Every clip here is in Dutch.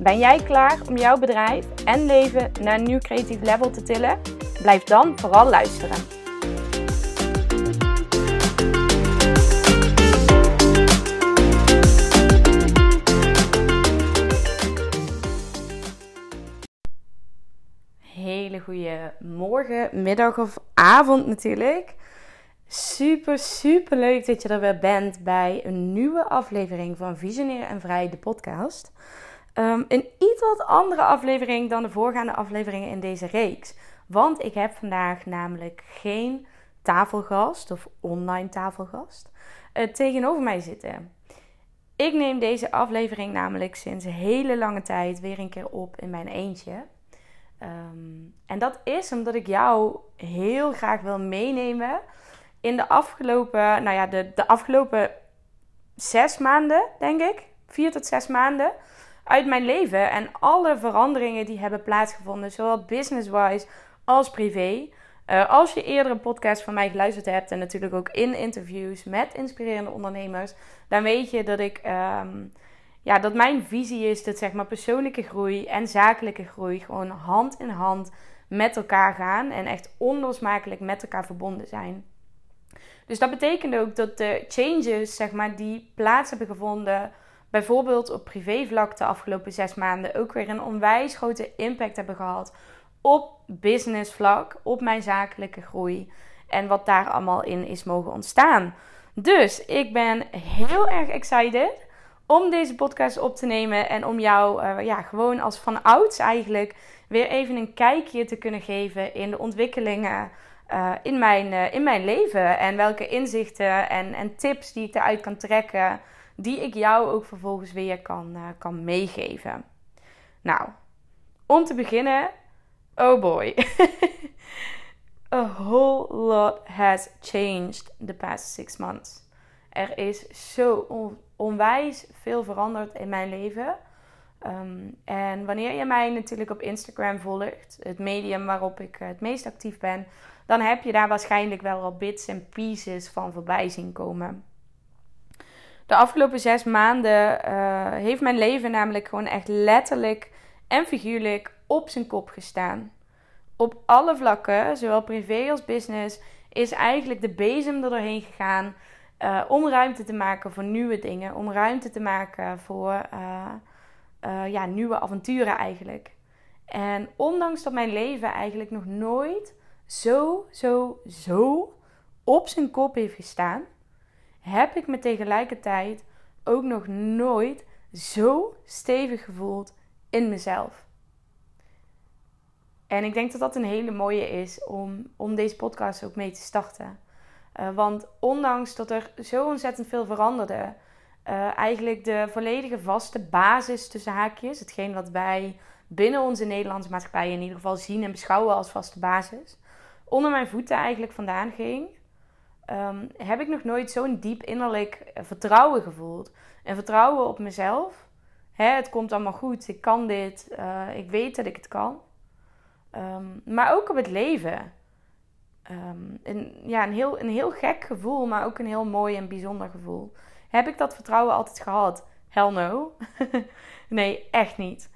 Ben jij klaar om jouw bedrijf en leven naar een nieuw creatief level te tillen? Blijf dan vooral luisteren. Hele goede morgen, middag of avond natuurlijk. Super, super leuk dat je er weer bent bij een nieuwe aflevering van Visionair en Vrij, de podcast. Um, een iets wat andere aflevering dan de voorgaande afleveringen in deze reeks. Want ik heb vandaag namelijk geen tafelgast of online tafelgast uh, tegenover mij zitten. Ik neem deze aflevering namelijk sinds hele lange tijd weer een keer op in mijn eentje. Um, en dat is omdat ik jou heel graag wil meenemen in de afgelopen, nou ja, de, de afgelopen zes maanden, denk ik. Vier tot zes maanden uit mijn leven. En alle veranderingen die hebben plaatsgevonden, zowel business-wise als privé. Uh, als je eerder een podcast van mij geluisterd hebt en natuurlijk ook in interviews met inspirerende ondernemers, dan weet je dat ik, um, ja, dat mijn visie is dat zeg maar persoonlijke groei en zakelijke groei gewoon hand in hand met elkaar gaan en echt onlosmakelijk met elkaar verbonden zijn. Dus dat betekent ook dat de changes, zeg maar, die plaats hebben gevonden, bijvoorbeeld op privévlak de afgelopen zes maanden, ook weer een onwijs grote impact hebben gehad op businessvlak, op mijn zakelijke groei en wat daar allemaal in is mogen ontstaan. Dus ik ben heel erg excited om deze podcast op te nemen en om jou uh, ja, gewoon als van ouds eigenlijk weer even een kijkje te kunnen geven in de ontwikkelingen uh, in, mijn, uh, in mijn leven. En welke inzichten en, en tips die ik eruit kan trekken, die ik jou ook vervolgens weer kan, uh, kan meegeven. Nou, om te beginnen, oh boy. A whole lot has changed the past six months. Er is zo on onwijs veel veranderd in mijn leven. Um, en wanneer je mij natuurlijk op Instagram volgt, het medium waarop ik het meest actief ben, dan heb je daar waarschijnlijk wel al bits en pieces van voorbij zien komen. De afgelopen zes maanden uh, heeft mijn leven namelijk gewoon echt letterlijk en figuurlijk op zijn kop gestaan. Op alle vlakken, zowel privé als business, is eigenlijk de bezem er doorheen gegaan uh, om ruimte te maken voor nieuwe dingen, om ruimte te maken voor uh, ja, nieuwe avonturen eigenlijk. En ondanks dat mijn leven eigenlijk nog nooit zo, zo, zo op zijn kop heeft gestaan, heb ik me tegelijkertijd ook nog nooit zo stevig gevoeld in mezelf. En ik denk dat dat een hele mooie is om, om deze podcast ook mee te starten. Uh, want ondanks dat er zo ontzettend veel veranderde, uh, eigenlijk de volledige vaste basis tussen haakjes, hetgeen wat wij binnen onze Nederlandse maatschappij in ieder geval zien en beschouwen als vaste basis, onder mijn voeten eigenlijk vandaan ging, um, heb ik nog nooit zo'n diep innerlijk eh, vertrouwen gevoeld. En vertrouwen op mezelf. Hè, het komt allemaal goed, ik kan dit, uh, ik weet dat ik het kan. Um, maar ook op het leven. Um, een, ja, een, heel, een heel gek gevoel, maar ook een heel mooi en bijzonder gevoel. Heb ik dat vertrouwen altijd gehad? Hell no. nee, echt niet.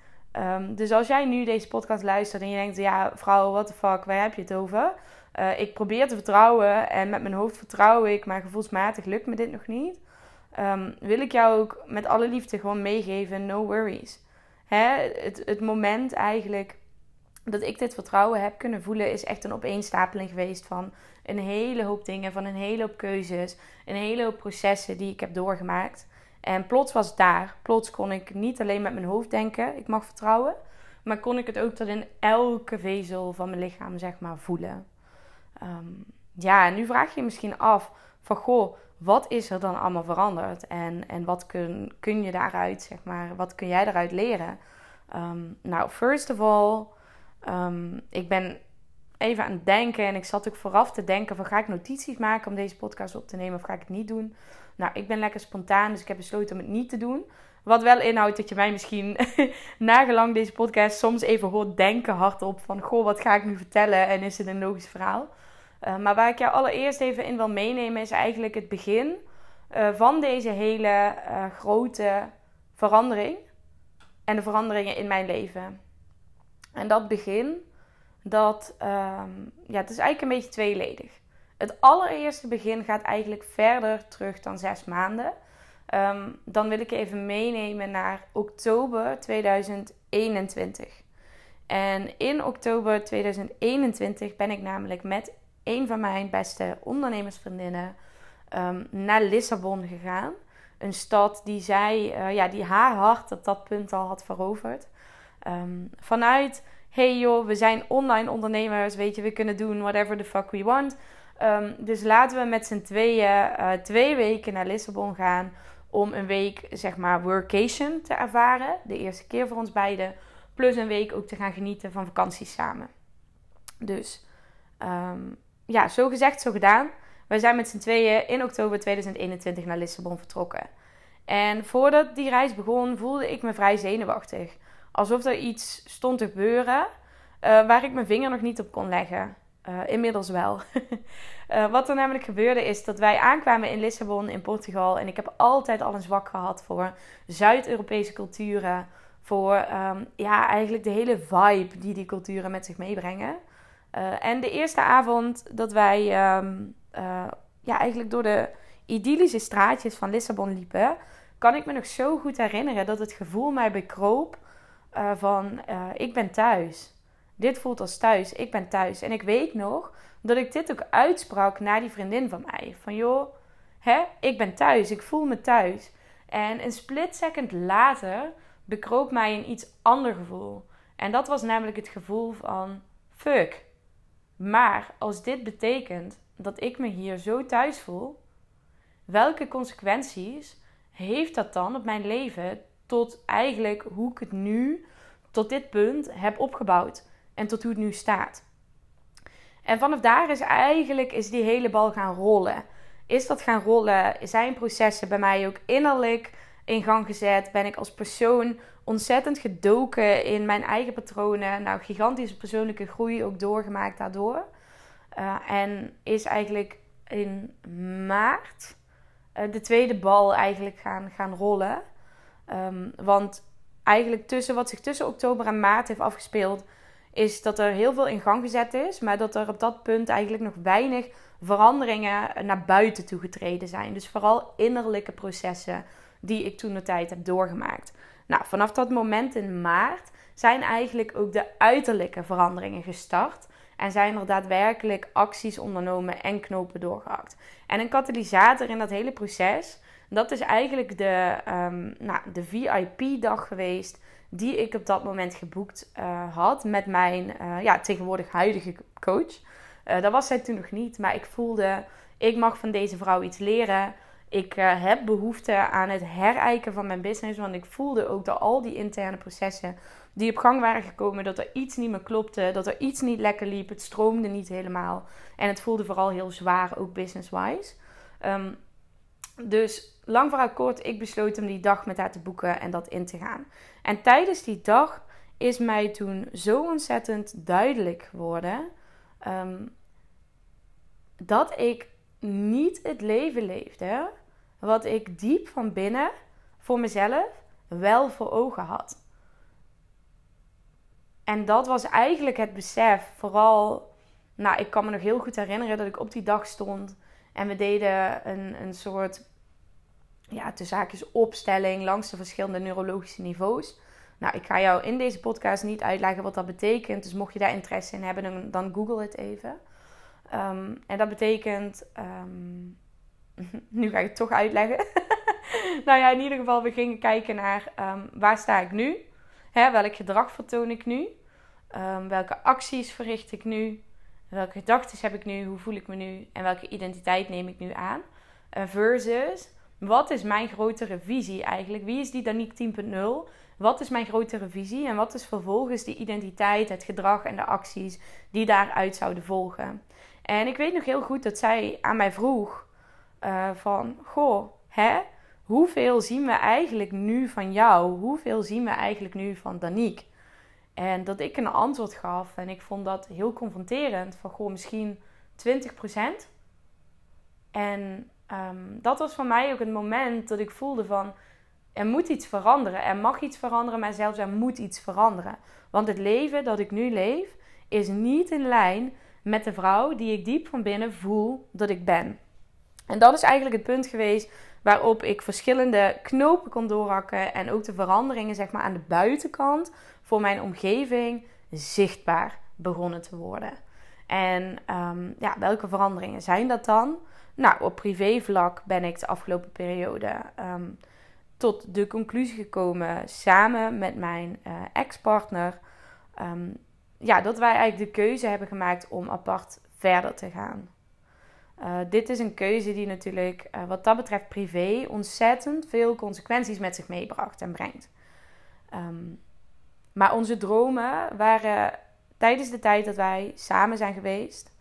Dus als jij nu deze podcast luistert en je denkt, ja, vrouw, what the fuck, waar heb je het over? Uh, ik probeer te vertrouwen en met mijn hoofd vertrouw ik, maar gevoelsmatig lukt me dit nog niet. Um, wil ik jou ook met alle liefde gewoon meegeven, no worries. Hè? Het, het moment eigenlijk dat ik dit vertrouwen heb kunnen voelen, is echt een opeenstapeling geweest van een hele hoop dingen, van een hele hoop keuzes, een hele hoop processen die ik heb doorgemaakt. En plots was het daar. Plots kon ik niet alleen met mijn hoofd denken, ik mag vertrouwen, maar kon ik het ook tot in elke vezel van mijn lichaam, zeg maar, voelen. Um, ja, en nu vraag je je misschien af van, goh, wat is er dan allemaal veranderd? En, en wat kun, kun je daaruit, zeg maar, wat kun jij daaruit leren? Ehm, nou, first of all, um, ik ben even aan het denken en ik zat ook vooraf te denken van ga ik notities maken om deze podcast op te nemen of ga ik het niet doen? Nou, ik ben lekker spontaan, dus ik heb besloten om het niet te doen. Wat wel inhoudt dat je mij misschien nagelang deze podcast soms even hoort denken hardop van goh, wat ga ik nu vertellen en is het een logisch verhaal? Uh, maar waar ik jou allereerst even in wil meenemen is eigenlijk het begin uh, van deze hele uh, grote verandering en de veranderingen in mijn leven. En dat begin, dat um, ja, het is eigenlijk een beetje tweeledig. Het allereerste begin gaat eigenlijk verder terug dan zes maanden. Um, dan wil ik even meenemen naar oktober 2021. En in oktober 2021 ben ik namelijk met een van mijn beste ondernemersvriendinnen um, naar Lissabon gegaan. Een stad die zij, uh, ja, die haar hart op dat punt al had veroverd. Um, vanuit, hey joh, we zijn online ondernemers, weet je, we kunnen doen whatever the fuck we want. Dus laten we met z'n tweeën uh, twee weken naar Lissabon gaan om een week, zeg maar, workation te ervaren. De eerste keer voor ons beiden. Plus een week ook te gaan genieten van vakanties samen. Dus um, ja, zo gezegd, zo gedaan. Wij zijn met z'n tweeën in oktober 2021 naar Lissabon vertrokken. En voordat die reis begon, voelde ik me vrij zenuwachtig. Alsof er iets stond te gebeuren uh, waar ik mijn vinger nog niet op kon leggen. Uh, inmiddels wel. uh, wat er namelijk gebeurde is dat wij aankwamen in Lissabon in Portugal. En ik heb altijd al een zwak gehad voor Zuid-Europese culturen. Voor um, ja, eigenlijk de hele vibe die die culturen met zich meebrengen. Uh, en de eerste avond dat wij um, ja, eigenlijk door de idyllische straatjes van Lissabon liepen, kan ik me nog zo goed herinneren dat het gevoel mij bekroop van ik ben thuis. Dit voelt als thuis. Ik ben thuis. En ik weet nog dat ik dit ook uitsprak naar die vriendin van mij. Van joh, hè, ik ben thuis. Ik voel me thuis. En een split second later bekroop mij een iets ander gevoel. En dat was namelijk het gevoel van fuck. Maar als dit betekent dat ik me hier zo thuis voel, welke consequenties heeft dat dan op mijn leven tot eigenlijk hoe ik het nu tot dit punt heb opgebouwd? En tot hoe het nu staat. En vanaf daar is eigenlijk is die hele bal gaan rollen. Is dat gaan rollen? Zijn processen bij mij ook innerlijk in gang gezet? Ben ik als persoon ontzettend gedoken in mijn eigen patronen? Nou, gigantische persoonlijke groei ook doorgemaakt daardoor. Uh, en is eigenlijk in maart uh, de tweede bal eigenlijk gaan, gaan rollen. Um, want eigenlijk tussen wat zich tussen oktober en maart heeft afgespeeld, is dat er heel veel in gang gezet is, maar dat er op dat punt eigenlijk nog weinig veranderingen naar buiten toe getreden zijn. Dus vooral innerlijke processen die ik toen de tijd heb doorgemaakt. Nou, vanaf dat moment in maart zijn eigenlijk ook de uiterlijke veranderingen gestart. En zijn er daadwerkelijk acties ondernomen en knopen doorgehakt. En een katalysator in dat hele proces, dat is eigenlijk de, um, nou, de VIP-dag geweest die ik op dat moment geboekt uh, had met mijn uh, ja, tegenwoordig huidige coach. Uh, dat was zij toen nog niet, maar ik voelde, ik mag van deze vrouw iets leren. Ik heb behoefte aan het herijken van mijn business, want ik voelde ook dat al die interne processen die op gang waren gekomen, dat er iets niet meer klopte, dat er iets niet lekker liep, het stroomde niet helemaal. En het voelde vooral heel zwaar, ook business-wise. Um, dus lang vooruit kort, ik besloot om die dag met haar te boeken en dat in te gaan. En tijdens die dag is mij toen zo ontzettend duidelijk geworden um, dat ik niet het leven leefde wat ik diep van binnen voor mezelf wel voor ogen had. En dat was eigenlijk het besef, vooral, nou, ik kan me nog heel goed herinneren dat ik op die dag stond en we deden een, een soort, ja, de zaakjes opstelling langs de verschillende neurologische niveaus. Nou, ik ga jou in deze podcast niet uitleggen wat dat betekent. Dus mocht je daar interesse in hebben, dan, google het even. Um, en dat betekent. Um, nu ga ik het toch uitleggen. nou ja, in ieder geval, we gingen kijken naar um, waar sta ik nu? Hè, welk gedrag vertoon ik nu? welke acties verricht ik nu? Welke gedachten heb ik nu? Hoe voel ik me nu? En welke identiteit neem ik nu aan? Versus, wat is mijn grotere visie eigenlijk? Wie is die Danique 10.0? Wat is mijn grotere visie en wat is vervolgens die identiteit, het gedrag en de acties die daaruit zouden volgen? En ik weet nog heel goed dat zij aan mij vroeg uh, van, goh, hè, hoeveel zien we eigenlijk nu van jou? Hoeveel zien we eigenlijk nu van Danique? En dat ik een antwoord gaf en ik vond dat heel confronterend. Van goh, misschien 20%. En ehm, dat was voor mij ook het moment dat ik voelde van... Er moet iets veranderen. Er mag iets veranderen, maar zelfs er moet iets veranderen. Want het leven dat ik nu leef is niet in lijn met de vrouw die ik diep van binnen voel dat ik ben. En dat is eigenlijk het punt geweest waarop ik verschillende knopen kon doorhakken en ook de veranderingen zeg maar aan de buitenkant voor mijn omgeving zichtbaar begonnen te worden. En um, ja, welke veranderingen zijn dat dan? Nou, op privévlak ben ik de afgelopen periode um, tot de conclusie gekomen, samen met mijn uh, ex-partner, um, ja, dat wij eigenlijk de keuze hebben gemaakt om apart verder te gaan. Uh, dit is een keuze die natuurlijk uh, wat dat betreft privé ontzettend veel consequenties met zich meebracht en brengt. Um, maar onze dromen waren tijdens de tijd dat wij samen zijn geweest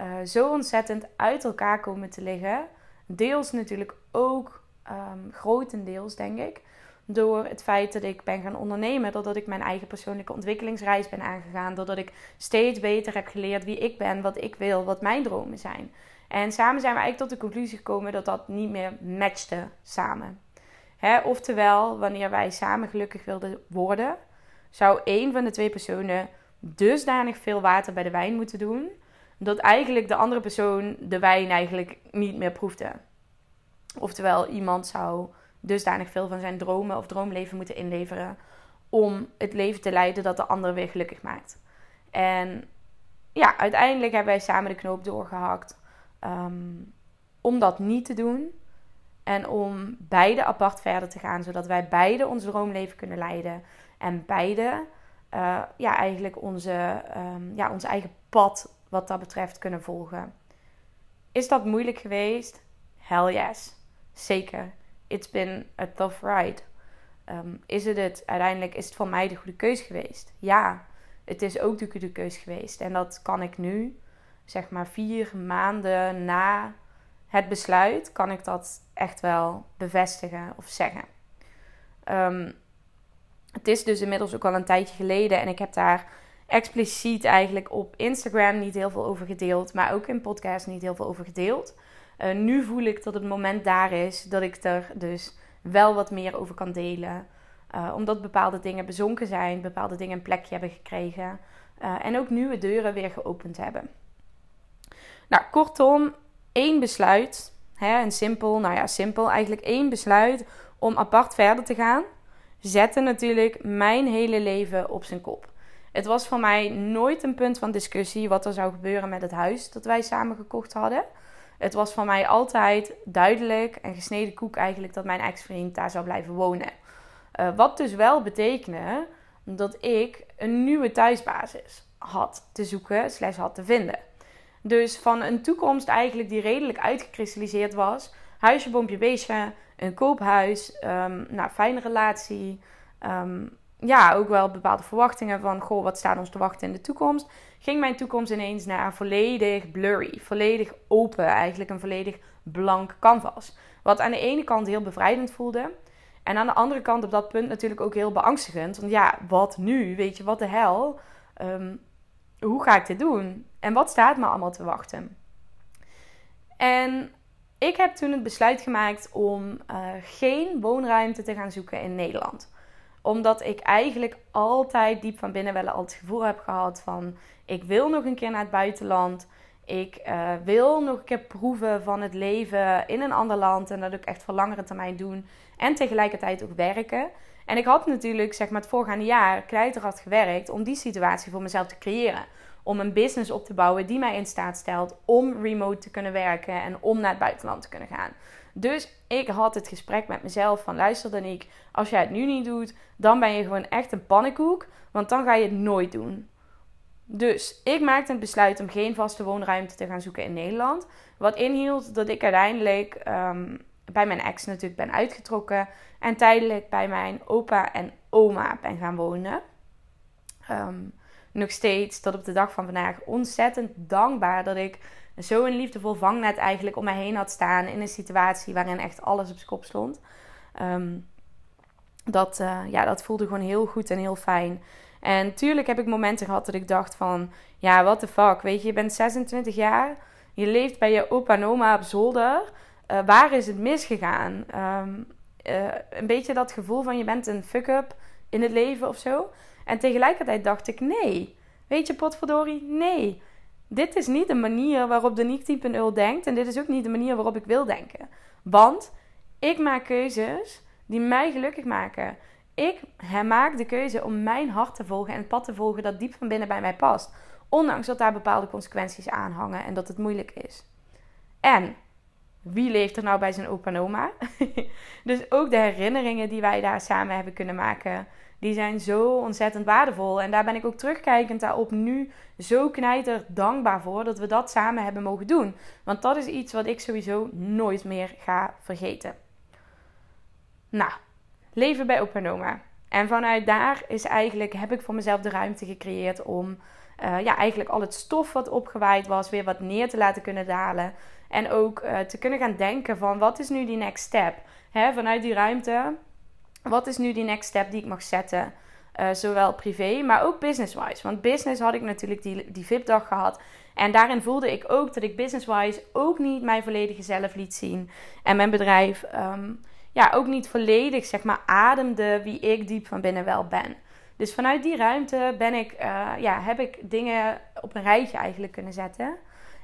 uh, zo ontzettend uit elkaar komen te liggen. Deels natuurlijk ook um, grotendeels, denk ik, door het feit dat ik ben gaan ondernemen, doordat ik mijn eigen persoonlijke ontwikkelingsreis ben aangegaan, doordat ik steeds beter heb geleerd wie ik ben, wat ik wil, wat mijn dromen zijn. En samen zijn we eigenlijk tot de conclusie gekomen dat dat niet meer matchte samen. Hè, oftewel, wanneer wij samen gelukkig wilden worden, zou één van de twee personen dusdanig veel water bij de wijn moeten doen, dat eigenlijk de andere persoon de wijn eigenlijk niet meer proefde. Oftewel, iemand zou dusdanig veel van zijn dromen of droomleven moeten inleveren om het leven te leiden dat de ander weer gelukkig maakt. En ja, uiteindelijk hebben wij samen de knoop doorgehakt um, om dat niet te doen. En om beide apart verder te gaan, zodat wij beide ons droomleven kunnen leiden. En beide uh, ja, eigenlijk onze, um, ja, ons eigen pad wat dat betreft kunnen volgen. Is dat moeilijk geweest? Hell yes. Zeker. It's been a tough ride. Um, is het het? Uiteindelijk is het voor mij de goede keus geweest. Ja, het is ook de goede keus geweest. En dat kan ik nu, zeg maar vier maanden na het besluit, kan ik dat echt wel bevestigen of zeggen. Um, het is dus inmiddels ook al een tijdje geleden en ik heb daar expliciet eigenlijk op Instagram niet heel veel over gedeeld, maar ook in podcast niet heel veel over gedeeld. Uh, nu voel ik dat het moment daar is dat ik er dus wel wat meer over kan delen. Uh, omdat bepaalde dingen bezonken zijn, bepaalde dingen een plekje hebben gekregen. Uh, en ook nieuwe deuren weer geopend hebben. Nou, kortom, één besluit. Hè, een simpel, nou ja, simpel. Eigenlijk één besluit om apart verder te gaan zette natuurlijk mijn hele leven op zijn kop. Het was voor mij nooit een punt van discussie wat er zou gebeuren met het huis dat wij samen gekocht hadden. Het was voor mij altijd duidelijk en gesneden koek eigenlijk dat mijn ex-vriend daar zou blijven wonen. Uh, wat dus wel betekende dat ik een nieuwe thuisbasis had te zoeken, slash had te vinden. Dus van een toekomst eigenlijk die redelijk uitgekristalliseerd was. Huisje, boompje, beestje, een koophuis, um, nou, fijne relatie. Um, ja, ook wel bepaalde verwachtingen van, goh, wat staat ons te wachten in de toekomst. Ging mijn toekomst ineens naar volledig blurry, volledig open, eigenlijk een volledig blank canvas. Wat aan de ene kant heel bevrijdend voelde. En aan de andere kant op dat punt natuurlijk ook heel beangstigend. Want ja, wat nu? Weet je, wat de hel? Um, hoe ga ik dit doen? En wat staat me allemaal te wachten? En ik heb toen het besluit gemaakt om uh, geen woonruimte te gaan zoeken in Nederland. Omdat ik eigenlijk altijd diep van binnen wel al het gevoel heb gehad van... ik wil nog een keer naar het buitenland. Ik uh, wil nog een keer proeven van het leven in een ander land. En dat ook echt voor langere termijn doen. En tegelijkertijd ook werken. En ik had natuurlijk zeg maar, het voorgaande jaar keihard gewerkt om die situatie voor mezelf te creëren om een business op te bouwen die mij in staat stelt om remote te kunnen werken en om naar het buitenland te kunnen gaan. Dus ik had het gesprek met mezelf van luister Danique, als jij het nu niet doet, dan ben je gewoon echt een pannenkoek, want dan ga je het nooit doen. Dus ik maakte het besluit om geen vaste woonruimte te gaan zoeken in Nederland. Wat inhield dat ik uiteindelijk um, bij mijn ex natuurlijk ben uitgetrokken. En tijdelijk bij mijn opa en oma ben gaan wonen. Ehm, nog steeds tot op de dag van vandaag ontzettend dankbaar dat ik zo'n liefdevol vangnet eigenlijk om mij heen had staan in een situatie waarin echt alles op zijn kop stond. Ehm, dat, uh, ja, dat voelde gewoon heel goed en heel fijn. En tuurlijk heb ik momenten gehad dat ik dacht van... Ja, what the fuck, weet je, je bent 26 jaar... Je leeft bij je opa en oma op zolder. Uh, waar is het misgegaan? Um, uh, een beetje dat gevoel van je bent een fuck-up in het leven of zo. En tegelijkertijd dacht ik, nee. Weet je, potverdorie, nee. Dit is niet de manier waarop de Niek 10.0 denkt. En dit is ook niet de manier waarop ik wil denken. Want ik maak keuzes die mij gelukkig maken. Ik maak de keuze om mijn hart te volgen en het pad te volgen dat diep van binnen bij mij past. Ondanks dat daar bepaalde consequenties aan hangen en dat het moeilijk is. En wie leeft er nou bij zijn opa en oma? dus ook de herinneringen die wij daar samen hebben kunnen maken, die zijn zo ontzettend waardevol. En daar ben ik ook terugkijkend daarop nu zo knijter dankbaar voor dat we dat samen hebben mogen doen. Want dat is iets wat ik sowieso nooit meer ga vergeten. Nou, leven bij opa en vanuit daar is eigenlijk, heb ik voor mezelf de ruimte gecreëerd om uh, ja, eigenlijk al het stof wat opgewaaid was, weer wat neer te laten kunnen dalen. En ook uh, te kunnen gaan denken van wat is nu die next step? Vanuit die ruimte, wat is nu die next step die ik mag zetten? Uh, zowel privé, maar ook business-wise. Want business had ik natuurlijk die, die VIP-dag gehad. En daarin voelde ik ook dat ik business-wise ook niet mijn volledige zelf liet zien. En mijn bedrijf um, ja, ook niet volledig, zeg maar, ademde wie ik diep van binnen wel ben. Dus vanuit die ruimte ben ik, uh, ja, heb ik dingen op een rijtje eigenlijk kunnen zetten.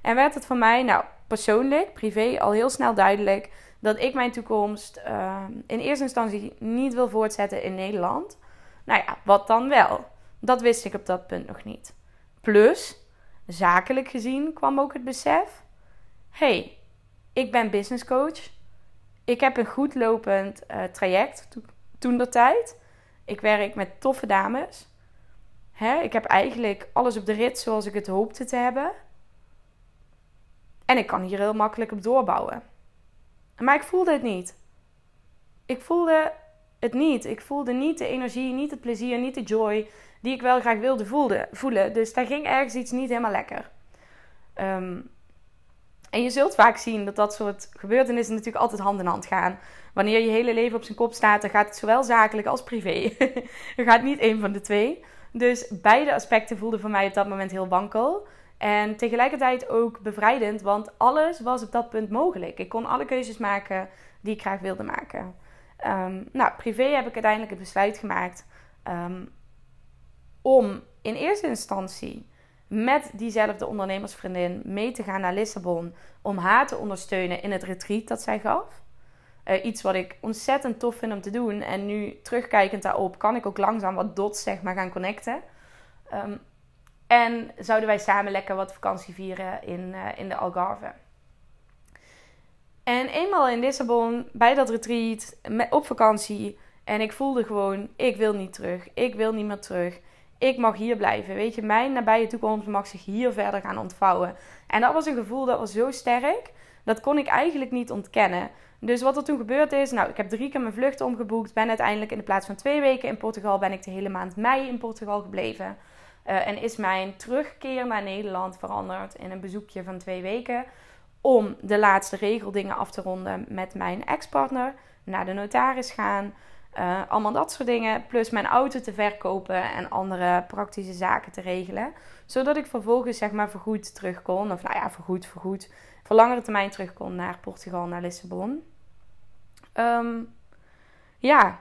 En werd het voor mij, nou, persoonlijk, privé, al heel snel duidelijk dat ik mijn toekomst uh, in eerste instantie niet wil voortzetten in Nederland. Nou ja, wat dan wel? Dat wist ik op dat punt nog niet. Plus, zakelijk gezien kwam ook het besef: hey, ik ben business coach. Ik heb een goed lopend uh, traject to toen dat tijd. Ik werk met toffe dames. Hè, ik heb eigenlijk alles op de rit zoals ik het hoopte te hebben. En ik kan hier heel makkelijk op doorbouwen. Maar ik voelde het niet. Ik voelde het niet. Ik voelde niet de energie, niet het plezier, niet de joy die ik wel graag wilde voelen. Dus daar ging ergens iets niet helemaal lekker. Um, en je zult vaak zien dat dat soort gebeurtenissen natuurlijk altijd hand in hand gaan. Wanneer je hele leven op zijn kop staat, dan gaat het zowel zakelijk als privé. er gaat niet één van de twee. Dus beide aspecten voelden voor mij op dat moment heel wankel. En tegelijkertijd ook bevrijdend, want alles was op dat punt mogelijk. Ik kon alle keuzes maken die ik graag wilde maken. Um, nou, privé heb ik uiteindelijk het besluit gemaakt um, om in eerste instantie met diezelfde ondernemersvriendin mee te gaan naar Lissabon om haar te ondersteunen in het retreat dat zij gaf. Uh, iets wat ik ontzettend tof vind om te doen. En nu terugkijkend daarop kan ik ook langzaam wat dots zeg maar gaan connecten. Um, en zouden wij samen lekker wat vakantie vieren in, uh, in de Algarve. En eenmaal in Lissabon, bij dat retreat, op vakantie. En ik voelde gewoon, ik wil niet terug. Ik wil niet meer terug ik mag hier blijven. Weet je, mijn nabije toekomst mag zich hier verder gaan ontvouwen. En dat was een gevoel dat was zo sterk. Dat kon ik eigenlijk niet ontkennen. Dus wat er toen gebeurd is, nou, ik heb drie keer mijn vlucht omgeboekt. Ben uiteindelijk in de plaats van twee weken in Portugal, ben ik de hele maand mei in Portugal gebleven. Uh, en is mijn terugkeer naar Nederland veranderd in een bezoekje van twee weken. Om de laatste regeldingen af te ronden met mijn ex-partner. Naar de notaris gaan. Uh, allemaal dat soort dingen. Plus mijn auto te verkopen en andere praktische zaken te regelen. Zodat ik vervolgens zeg maar vergoed terug kon. Of nou ja, vergoed, vergoed. Voor langere termijn terug kon naar Portugal, naar Lissabon. Um, ja,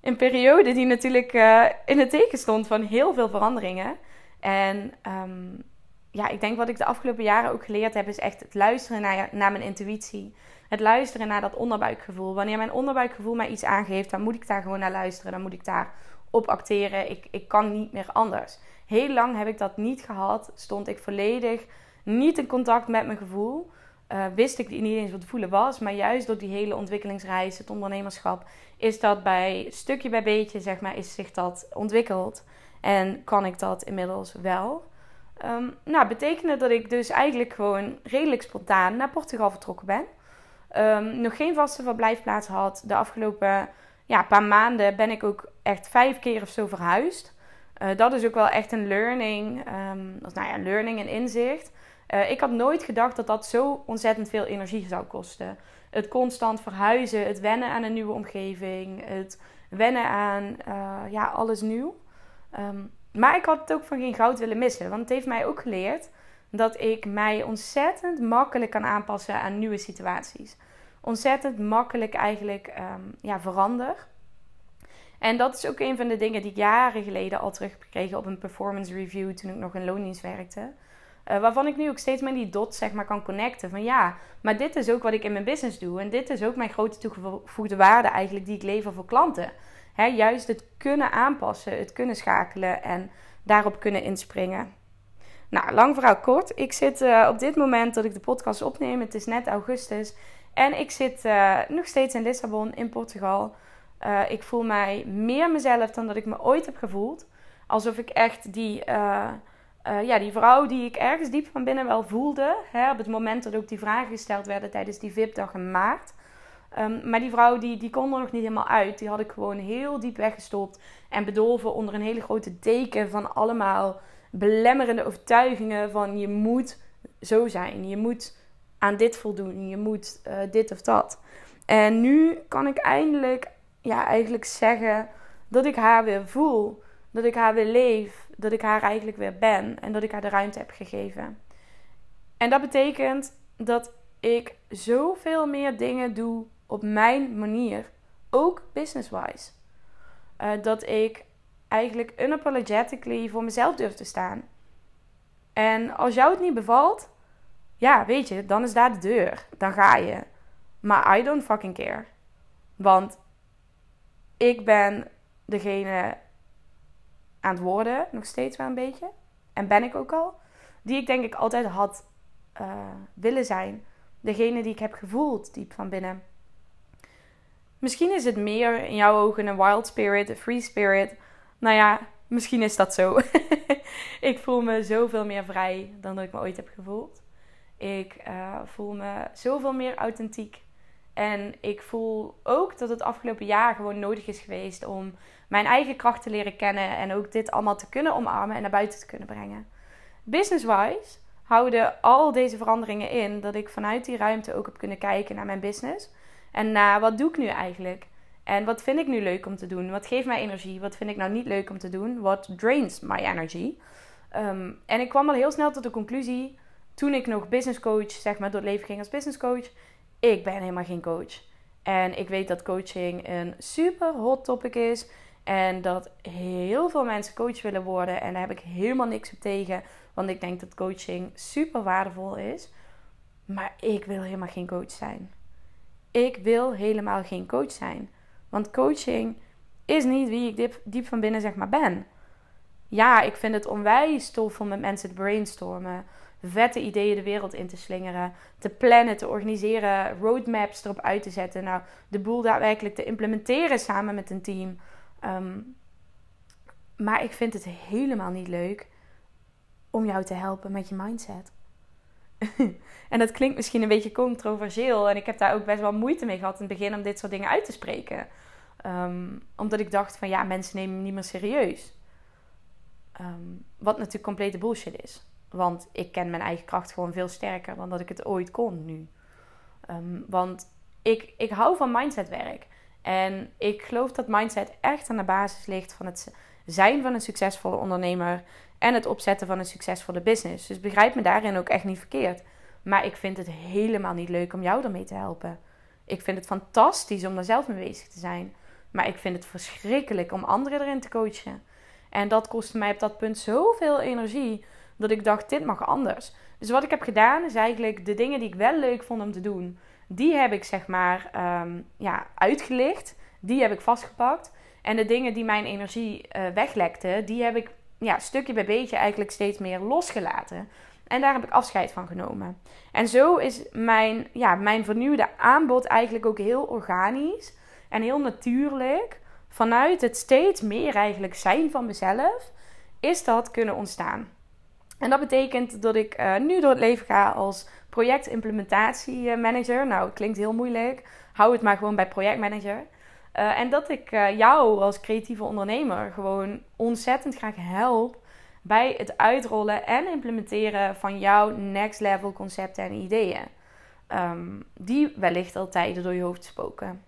een periode die natuurlijk uh, in het teken stond van heel veel veranderingen. En um, ja, ik denk wat ik de afgelopen jaren ook geleerd heb, is echt het luisteren naar, mijn intuïtie. Het luisteren naar dat onderbuikgevoel. Wanneer mijn onderbuikgevoel mij iets aangeeft, dan moet ik daar gewoon naar luisteren. Dan moet ik daar op acteren. Ik, ik kan niet meer anders. Heel lang heb ik dat niet gehad. Stond ik volledig niet in contact met mijn gevoel. Uh, wist ik niet eens wat voelen was. Maar juist door die hele ontwikkelingsreis, het ondernemerschap, is dat bij stukje bij beetje, zeg maar, is zich dat ontwikkeld. En kan ik dat inmiddels wel. Um, nou, betekende dat ik dus eigenlijk gewoon redelijk spontaan naar Portugal vertrokken ben. Ehm, nog geen vaste verblijfplaats had. De afgelopen ja, paar maanden ben ik ook echt vijf keer of zo verhuisd. Uh, dat is ook wel echt een learning. Um, nou ja, learning en inzicht. Uh, ik had nooit gedacht dat dat zo ontzettend veel energie zou kosten. Het constant verhuizen, het wennen aan een nieuwe omgeving, het wennen aan uh, ja, alles nieuw. Um, maar ik had het ook van geen goud willen missen. Want het heeft mij ook geleerd dat ik mij ontzettend makkelijk kan aanpassen aan nieuwe situaties. Ontzettend makkelijk eigenlijk um, ja, verander. En dat is ook een van de dingen die ik jaren geleden al terug heb op een performance review toen ik nog in loondienst werkte. Uh, waarvan ik nu ook steeds meer die dots zeg maar kan connecten. Van ja, maar dit is ook wat ik in mijn business doe. En dit is ook mijn grote toegevoegde waarde eigenlijk die ik lever voor klanten. He, juist het kunnen aanpassen, het kunnen schakelen en daarop kunnen inspringen. Nou, lang verhaal kort. Ik zit uh, op dit moment dat ik de podcast opneem, het is net augustus. En ik zit uh, nog steeds in Lissabon, in Portugal. Ik voel mij meer mezelf dan dat ik me ooit heb gevoeld. Alsof ik echt die, ja, die vrouw die ik ergens diep van binnen wel voelde. Hè, op het moment dat ook die vragen gesteld werden tijdens die VIP-dag in maart. Um, maar die vrouw die, die kon er nog niet helemaal uit. Die had ik gewoon heel diep weggestopt. En bedolven onder een hele grote deken van allemaal belemmerende overtuigingen. Van je moet zo zijn. Je moet aan dit voldoen. Je moet uh, dit of dat. En nu kan ik eindelijk ja, eigenlijk zeggen dat ik haar weer voel. Dat ik haar weer leef. Dat ik haar eigenlijk weer ben. En dat ik haar de ruimte heb gegeven. En dat betekent dat ik zoveel meer dingen doe op mijn manier. Ook business-wise. Uh, dat ik eigenlijk unapologetically voor mezelf durf te staan. En als jou het niet bevalt, ja, weet je, dan is daar de deur. Dan ga je. Maar I don't fucking care. Want ik ben degene aan het worden, nog steeds wel een beetje. En ben ik ook al. Die ik denk ik altijd had uh, willen zijn. Degene die ik heb gevoeld diep van binnen. Misschien is het meer in jouw ogen een wild spirit, een free spirit. Nou ja, misschien is dat zo. ik voel me zoveel meer vrij dan dat ik me ooit heb gevoeld. Ik uh, voel me zoveel meer authentiek. En ik voel ook dat het afgelopen jaar gewoon nodig is geweest om mijn eigen kracht te leren kennen. En ook dit allemaal te kunnen omarmen en naar buiten te kunnen brengen. Business-wise houden al deze veranderingen in dat ik vanuit die ruimte ook heb kunnen kijken naar mijn business. En naar wat doe ik nu eigenlijk? En wat vind ik nu leuk om te doen? Wat geeft mij energie? Wat vind ik nou niet leuk om te doen? Wat drains my energy? Um, en ik kwam al heel snel tot de conclusie, toen ik nog business coach, zeg maar, door het leven ging als business coach, ik ben helemaal geen coach. En ik weet dat coaching een super hot topic is. En dat heel veel mensen coach willen worden. En daar heb ik helemaal niks op tegen. Want ik denk dat coaching super waardevol is. Maar ik wil helemaal geen coach zijn. Ik wil helemaal geen coach zijn. Want coaching is niet wie ik diep, diep van binnen zeg maar ben. Ja, ik vind het onwijs tof om met mensen te brainstormen. Vette ideeën de wereld in te slingeren. Te plannen, te organiseren. Roadmaps erop uit te zetten. Nou, de boel daadwerkelijk te implementeren samen met een team. Um, maar ik vind het helemaal niet leuk om jou te helpen met je mindset. en dat klinkt misschien een beetje controversieel. En ik heb daar ook best wel moeite mee gehad in het begin om dit soort dingen uit te spreken. Um, omdat ik dacht van ja, mensen nemen me niet meer serieus. Um, wat natuurlijk complete bullshit is. Want ik ken mijn eigen kracht gewoon veel sterker dan dat ik het ooit kon nu. Um, want ik, ik hou van mindsetwerk. En ik geloof dat mindset echt aan de basis ligt van het zijn van een succesvolle ondernemer en het opzetten van een succesvolle business. Dus begrijp me daarin ook echt niet verkeerd. Maar ik vind het helemaal niet leuk om jou ermee te helpen. Ik vind het fantastisch om daar zelf mee bezig te zijn. Maar ik vind het verschrikkelijk om anderen erin te coachen. En dat kostte mij op dat punt zoveel energie dat ik dacht: dit mag anders. Dus wat ik heb gedaan is eigenlijk de dingen die ik wel leuk vond om te doen, die heb ik zeg maar um, ja, uitgelicht. Die heb ik vastgepakt. En de dingen die mijn energie uh, weglekten, die heb ik ja, stukje bij beetje eigenlijk steeds meer losgelaten. En daar heb ik afscheid van genomen. En zo is mijn, ja, mijn vernieuwde aanbod eigenlijk ook heel organisch en heel natuurlijk. Vanuit het steeds meer eigenlijk zijn van mezelf, is dat kunnen ontstaan. En dat betekent dat ik uh, nu door het leven ga als projectimplementatiemanager. Nou, klinkt heel moeilijk. Hou het maar gewoon bij projectmanager. Uh, en dat ik uh, jou als creatieve ondernemer gewoon ontzettend graag help bij het uitrollen en implementeren van jouw next level concepten en ideeën. Um, die wellicht al tijden door je hoofd spoken.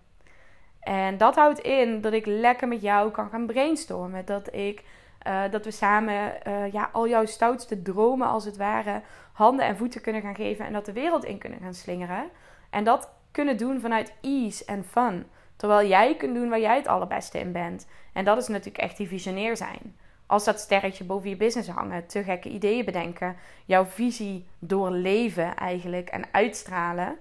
En dat houdt in dat ik lekker met jou kan gaan brainstormen. Dat, ik, uh, dat we samen uh, ja, al jouw stoutste dromen als het ware handen en voeten kunnen gaan geven. En dat de wereld in kunnen gaan slingeren. En dat kunnen doen vanuit ease en fun. Terwijl jij kunt doen waar jij het allerbeste in bent. En dat is natuurlijk echt die visioneer zijn. Als dat sterretje boven je business hangen, te gekke ideeën bedenken, jouw visie doorleven eigenlijk en uitstralen.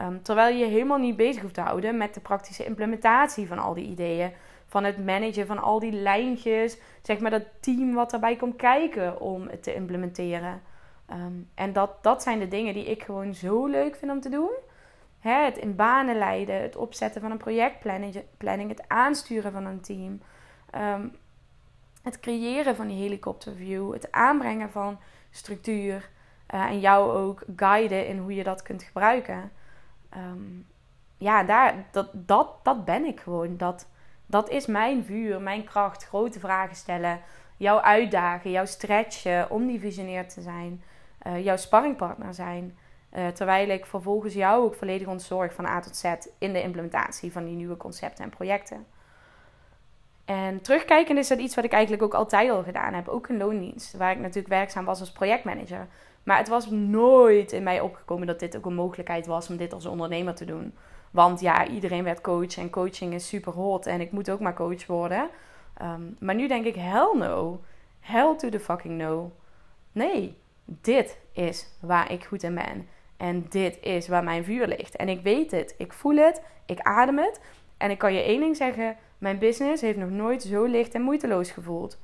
Um, terwijl je je helemaal niet bezig hoeft te houden met de praktische implementatie van al die ideeën. Van het managen van al die lijntjes. Zeg maar dat team wat erbij komt kijken om het te implementeren. Um, en dat, dat zijn de dingen die ik gewoon zo leuk vind om te doen. Hè, het in banen leiden, het opzetten van een projectplanning, het aansturen van een team. Um, het creëren van die helikopterview, het aanbrengen van structuur. Uh, en jou ook guiden in hoe je dat kunt gebruiken. Um, ja, daar, dat, dat, dat ben ik gewoon. Dat, dat is mijn vuur, mijn kracht. Grote vragen stellen. Jou uitdagen, jou stretchen om die visioneer te zijn. Uh, jouw sparringpartner zijn. Uh, terwijl ik vervolgens jou ook volledig ontzorg van A tot Z in de implementatie van die nieuwe concepten en projecten. En terugkijkend is dat iets wat ik eigenlijk ook altijd al gedaan heb. Ook in loondienst, waar ik natuurlijk werkzaam was als projectmanager. Maar het was nooit in mij opgekomen dat dit ook een mogelijkheid was om dit als ondernemer te doen. Want ja, iedereen werd coach en coaching is super hot en ik moet ook maar coach worden. Um, maar nu denk ik, hell no. Hell to the fucking no. Nee, dit is waar ik goed in ben. En dit is waar mijn vuur ligt. En ik weet het. Ik voel het. Ik adem het. En ik kan je één ding zeggen. Mijn business heeft nog nooit zo licht en moeiteloos gevoeld.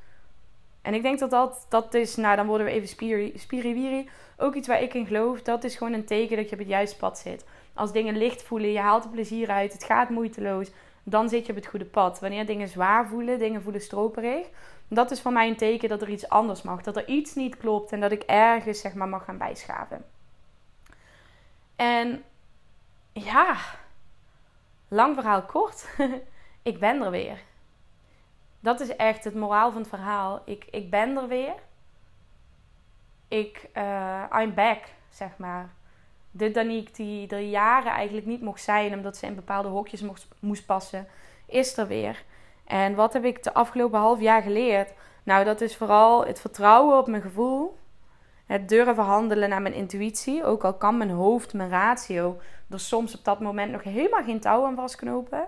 En ik denk dat dat, dat is, nou dan worden we even spiri, spiriwiri. Ook iets waar ik in geloof. Dat is gewoon een teken dat je op het juiste pad zit. Als dingen licht voelen, je haalt er plezier uit, het gaat moeiteloos. Dan zit je op het goede pad. Wanneer dingen zwaar voelen, dingen voelen stroperig. Dat is voor mij een teken dat er iets anders mag. Dat er iets niet klopt en dat ik ergens zeg maar mag gaan bijschaven. En ja, lang verhaal kort. ik ben er weer. Dat is echt het moraal van het verhaal. Ik, ik ben er weer. Ik, uh, I'm back, zeg maar. De Danique die er jaren eigenlijk niet mocht zijn, omdat ze in bepaalde hokjes moest, passen, is er weer. En wat heb ik de afgelopen half jaar geleerd? Nou, dat is vooral het vertrouwen op mijn gevoel. Het durven handelen naar mijn intuïtie. Ook al kan mijn hoofd, mijn ratio er soms op dat moment nog helemaal geen touw aan vastknopen.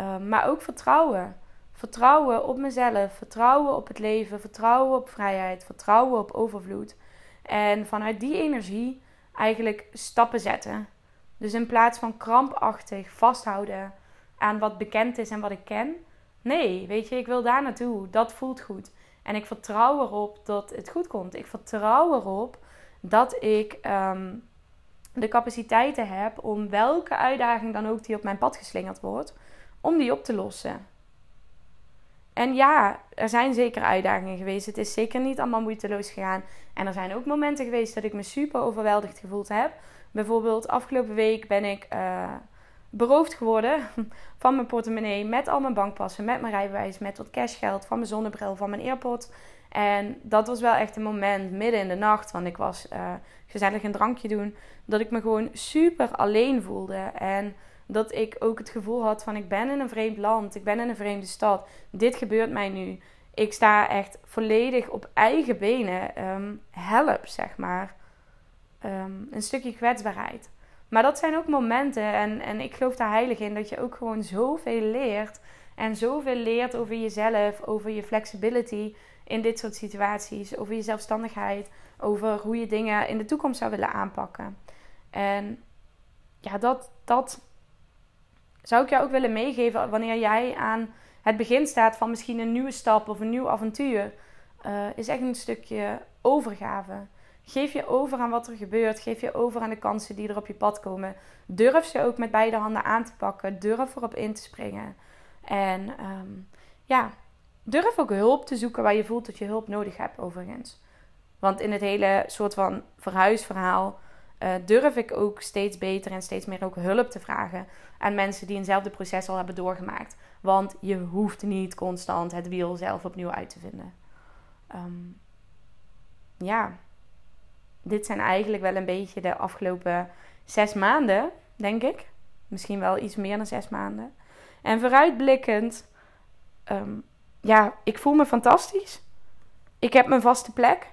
Uh, maar ook vertrouwen. Vertrouwen op mezelf, vertrouwen op het leven, vertrouwen op vrijheid, vertrouwen op overvloed. En vanuit die energie eigenlijk stappen zetten. Dus in plaats van krampachtig vasthouden aan wat bekend is en wat ik ken. Nee, weet je, ik wil daar naartoe. Dat voelt goed. En ik vertrouw erop dat het goed komt. Ik vertrouw erop dat ik um, de capaciteiten heb om welke uitdaging dan ook die op mijn pad geslingerd wordt, om die op te lossen. En ja, er zijn zeker uitdagingen geweest. Het is zeker niet allemaal moeiteloos gegaan. En er zijn ook momenten geweest dat ik me super overweldigd gevoeld heb. Bijvoorbeeld afgelopen week ben ik uh, beroofd geworden van mijn portemonnee met al mijn bankpassen, met mijn rijbewijs, met wat cashgeld, van mijn zonnebril, van mijn airpod. En dat was wel echt een moment midden in de nacht, want ik was uh, gezellig een drankje doen, dat ik me gewoon super alleen voelde. En dat ik ook het gevoel had van ik ben in een vreemd land, ik ben in een vreemde stad. Dit gebeurt mij nu. Ik sta echt volledig op eigen benen. Um, help, zeg maar. Um, een stukje kwetsbaarheid. Maar dat zijn ook momenten, en, en ik geloof daar heilig in, dat je ook gewoon zoveel leert. En zoveel leert over jezelf, over je flexibility in dit soort situaties. Over je zelfstandigheid, over hoe je dingen in de toekomst zou willen aanpakken. En ja, dat, dat zou ik jou ook willen meegeven wanneer jij aan het begin staat van misschien een nieuwe stap of een nieuw avontuur. Uh, is echt een stukje overgave. Geef je over aan wat er gebeurt. Geef je over aan de kansen die er op je pad komen. Durf ze ook met beide handen aan te pakken. Durf erop in te springen. En um, ja, durf ook hulp te zoeken waar je voelt dat je hulp nodig hebt, overigens. Want in het hele soort van verhuisverhaal uh, durf ik ook steeds beter en steeds meer ook hulp te vragen aan mensen die eenzelfde proces al hebben doorgemaakt. Want je hoeft niet constant het wiel zelf opnieuw uit te vinden. Ehm, ja, dit zijn eigenlijk wel een beetje de afgelopen zes maanden, denk ik. Misschien wel iets meer dan zes maanden. En vooruitblikkend, ehm, ja, ik voel me fantastisch. Ik heb mijn vaste plek.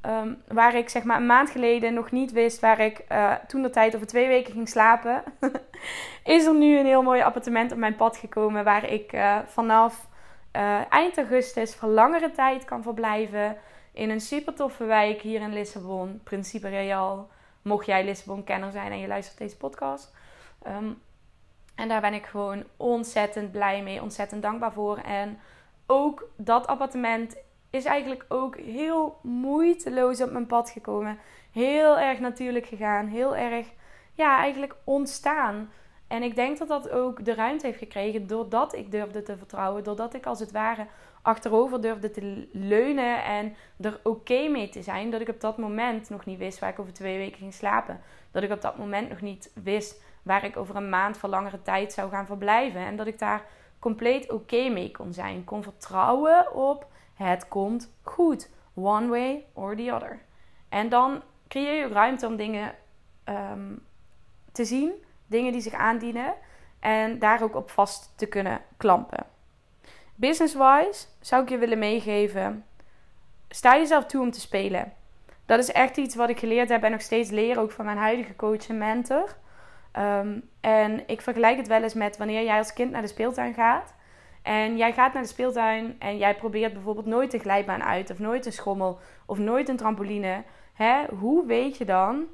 Ehm, waar ik zeg maar een maand geleden nog niet wist waar ik uh, toen de tijd over twee weken ging slapen, is er nu een heel mooi appartement op mijn pad gekomen waar ik uh, vanaf uh, eind augustus voor langere tijd kan verblijven in een super toffe wijk hier in Lissabon, Principe Real. Mocht jij Lissabon-kenner zijn en je luistert deze podcast. Um, en daar ben ik gewoon ontzettend blij mee, ontzettend dankbaar voor. En ook dat appartement is eigenlijk ook heel moeiteloos op mijn pad gekomen. Heel erg natuurlijk gegaan. Heel erg, ja, eigenlijk ontstaan. En ik denk dat dat ook de ruimte heeft gekregen doordat ik durfde te vertrouwen. Doordat ik als het ware achterover durfde te leunen en er oké mee te zijn. Dat ik op dat moment nog niet wist waar ik over twee weken ging slapen. Dat ik op dat moment nog niet wist waar ik over een maand voor langere tijd zou gaan verblijven. En dat ik daar compleet oké mee kon zijn. Kon vertrouwen op het komt goed. One way or the other. En dan creëer je ruimte om dingen ehm, te zien, dingen die zich aandienen en daar ook op vast te kunnen klampen. Business-wise zou ik je willen meegeven: sta jezelf toe om te spelen. Dat is echt iets wat ik geleerd heb en nog steeds leer, ook van mijn huidige coach en mentor. Ehm, en ik vergelijk het wel eens met wanneer jij als kind naar de speeltuin gaat. En jij gaat naar de speeltuin en jij probeert bijvoorbeeld nooit een glijbaan uit, of nooit een schommel, of nooit een trampoline. Hè? Hoe weet je dan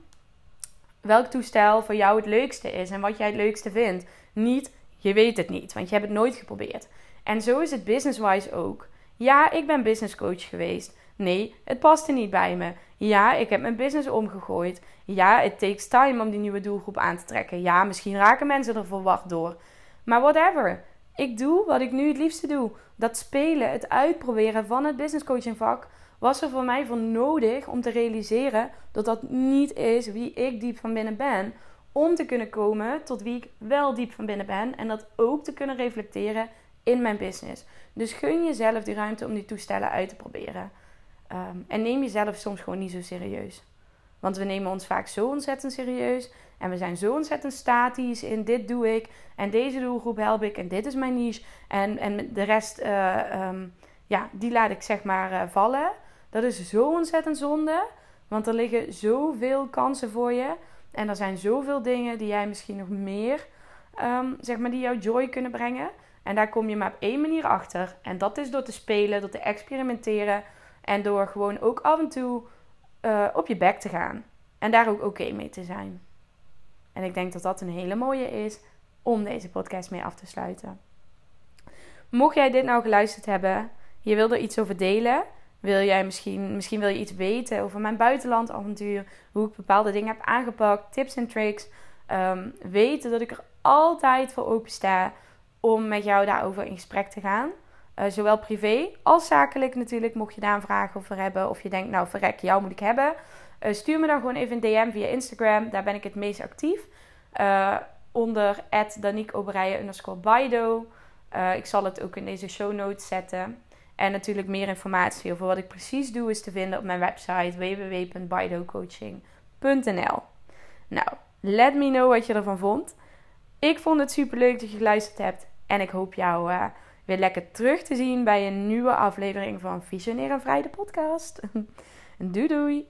welk toestel voor jou het leukste is en wat jij het leukste vindt? Niet, je weet het niet, want je hebt het nooit geprobeerd. En zo is het business-wise ook. Ja, ik ben business coach geweest. Nee, het paste niet bij me. Ja, ik heb mijn business omgegooid. Ja, it takes time om die nieuwe doelgroep aan te trekken. Ja, misschien raken mensen er verwacht door. Maar whatever. Ik doe wat ik nu het liefste doe. Dat spelen, het uitproberen van het business coaching vak was er voor mij voor nodig om te realiseren dat dat niet is wie ik diep van binnen ben. Om te kunnen komen tot wie ik wel diep van binnen ben en dat ook te kunnen reflecteren in mijn business. Dus gun jezelf die ruimte om die toestellen uit te proberen. Ehm, en neem jezelf soms gewoon niet zo serieus. Want we nemen ons vaak zo ontzettend serieus. En we zijn zo ontzettend statisch in dit doe ik. En deze doelgroep help ik. En dit is mijn niche. En, en de rest, uh, um, ja, die laat ik zeg maar uh, vallen. Dat is zo ontzettend zonde. Want er liggen zoveel kansen voor je. En er zijn zoveel dingen die jij misschien nog meer, um, zeg maar, die jou joy kunnen brengen. En daar kom je maar op één manier achter. En dat is door te spelen, door te experimenteren. En door gewoon ook af en toe uh, op je bek te gaan. En daar ook oké mee te zijn. En ik denk dat dat een hele mooie is om deze podcast mee af te sluiten. Mocht jij dit nou geluisterd hebben, je wil er iets over delen, wil jij misschien, misschien wil je iets weten over mijn buitenlandavontuur, hoe ik bepaalde dingen heb aangepakt, tips en tricks, um, weten dat ik er altijd voor open sta om met jou daarover in gesprek te gaan. Uh, zowel privé als zakelijk natuurlijk, mocht je daar een vraag over hebben. Of je denkt, nou verrek, jou moet ik hebben. Uh, stuur me dan gewoon even een DM via Instagram. Daar ben ik het meest actief. Uh, onder @danique underscore Baido. ik zal het ook in deze show notes zetten. En natuurlijk meer informatie over wat ik precies doe is te vinden op mijn website www.baidocoaching.nl Nou, let me know wat je ervan vond. Ik vond het super leuk dat je geluisterd hebt. En ik hoop jou weer lekker terug te zien bij een nieuwe aflevering van Visionair en Vrij podcast. doei doei!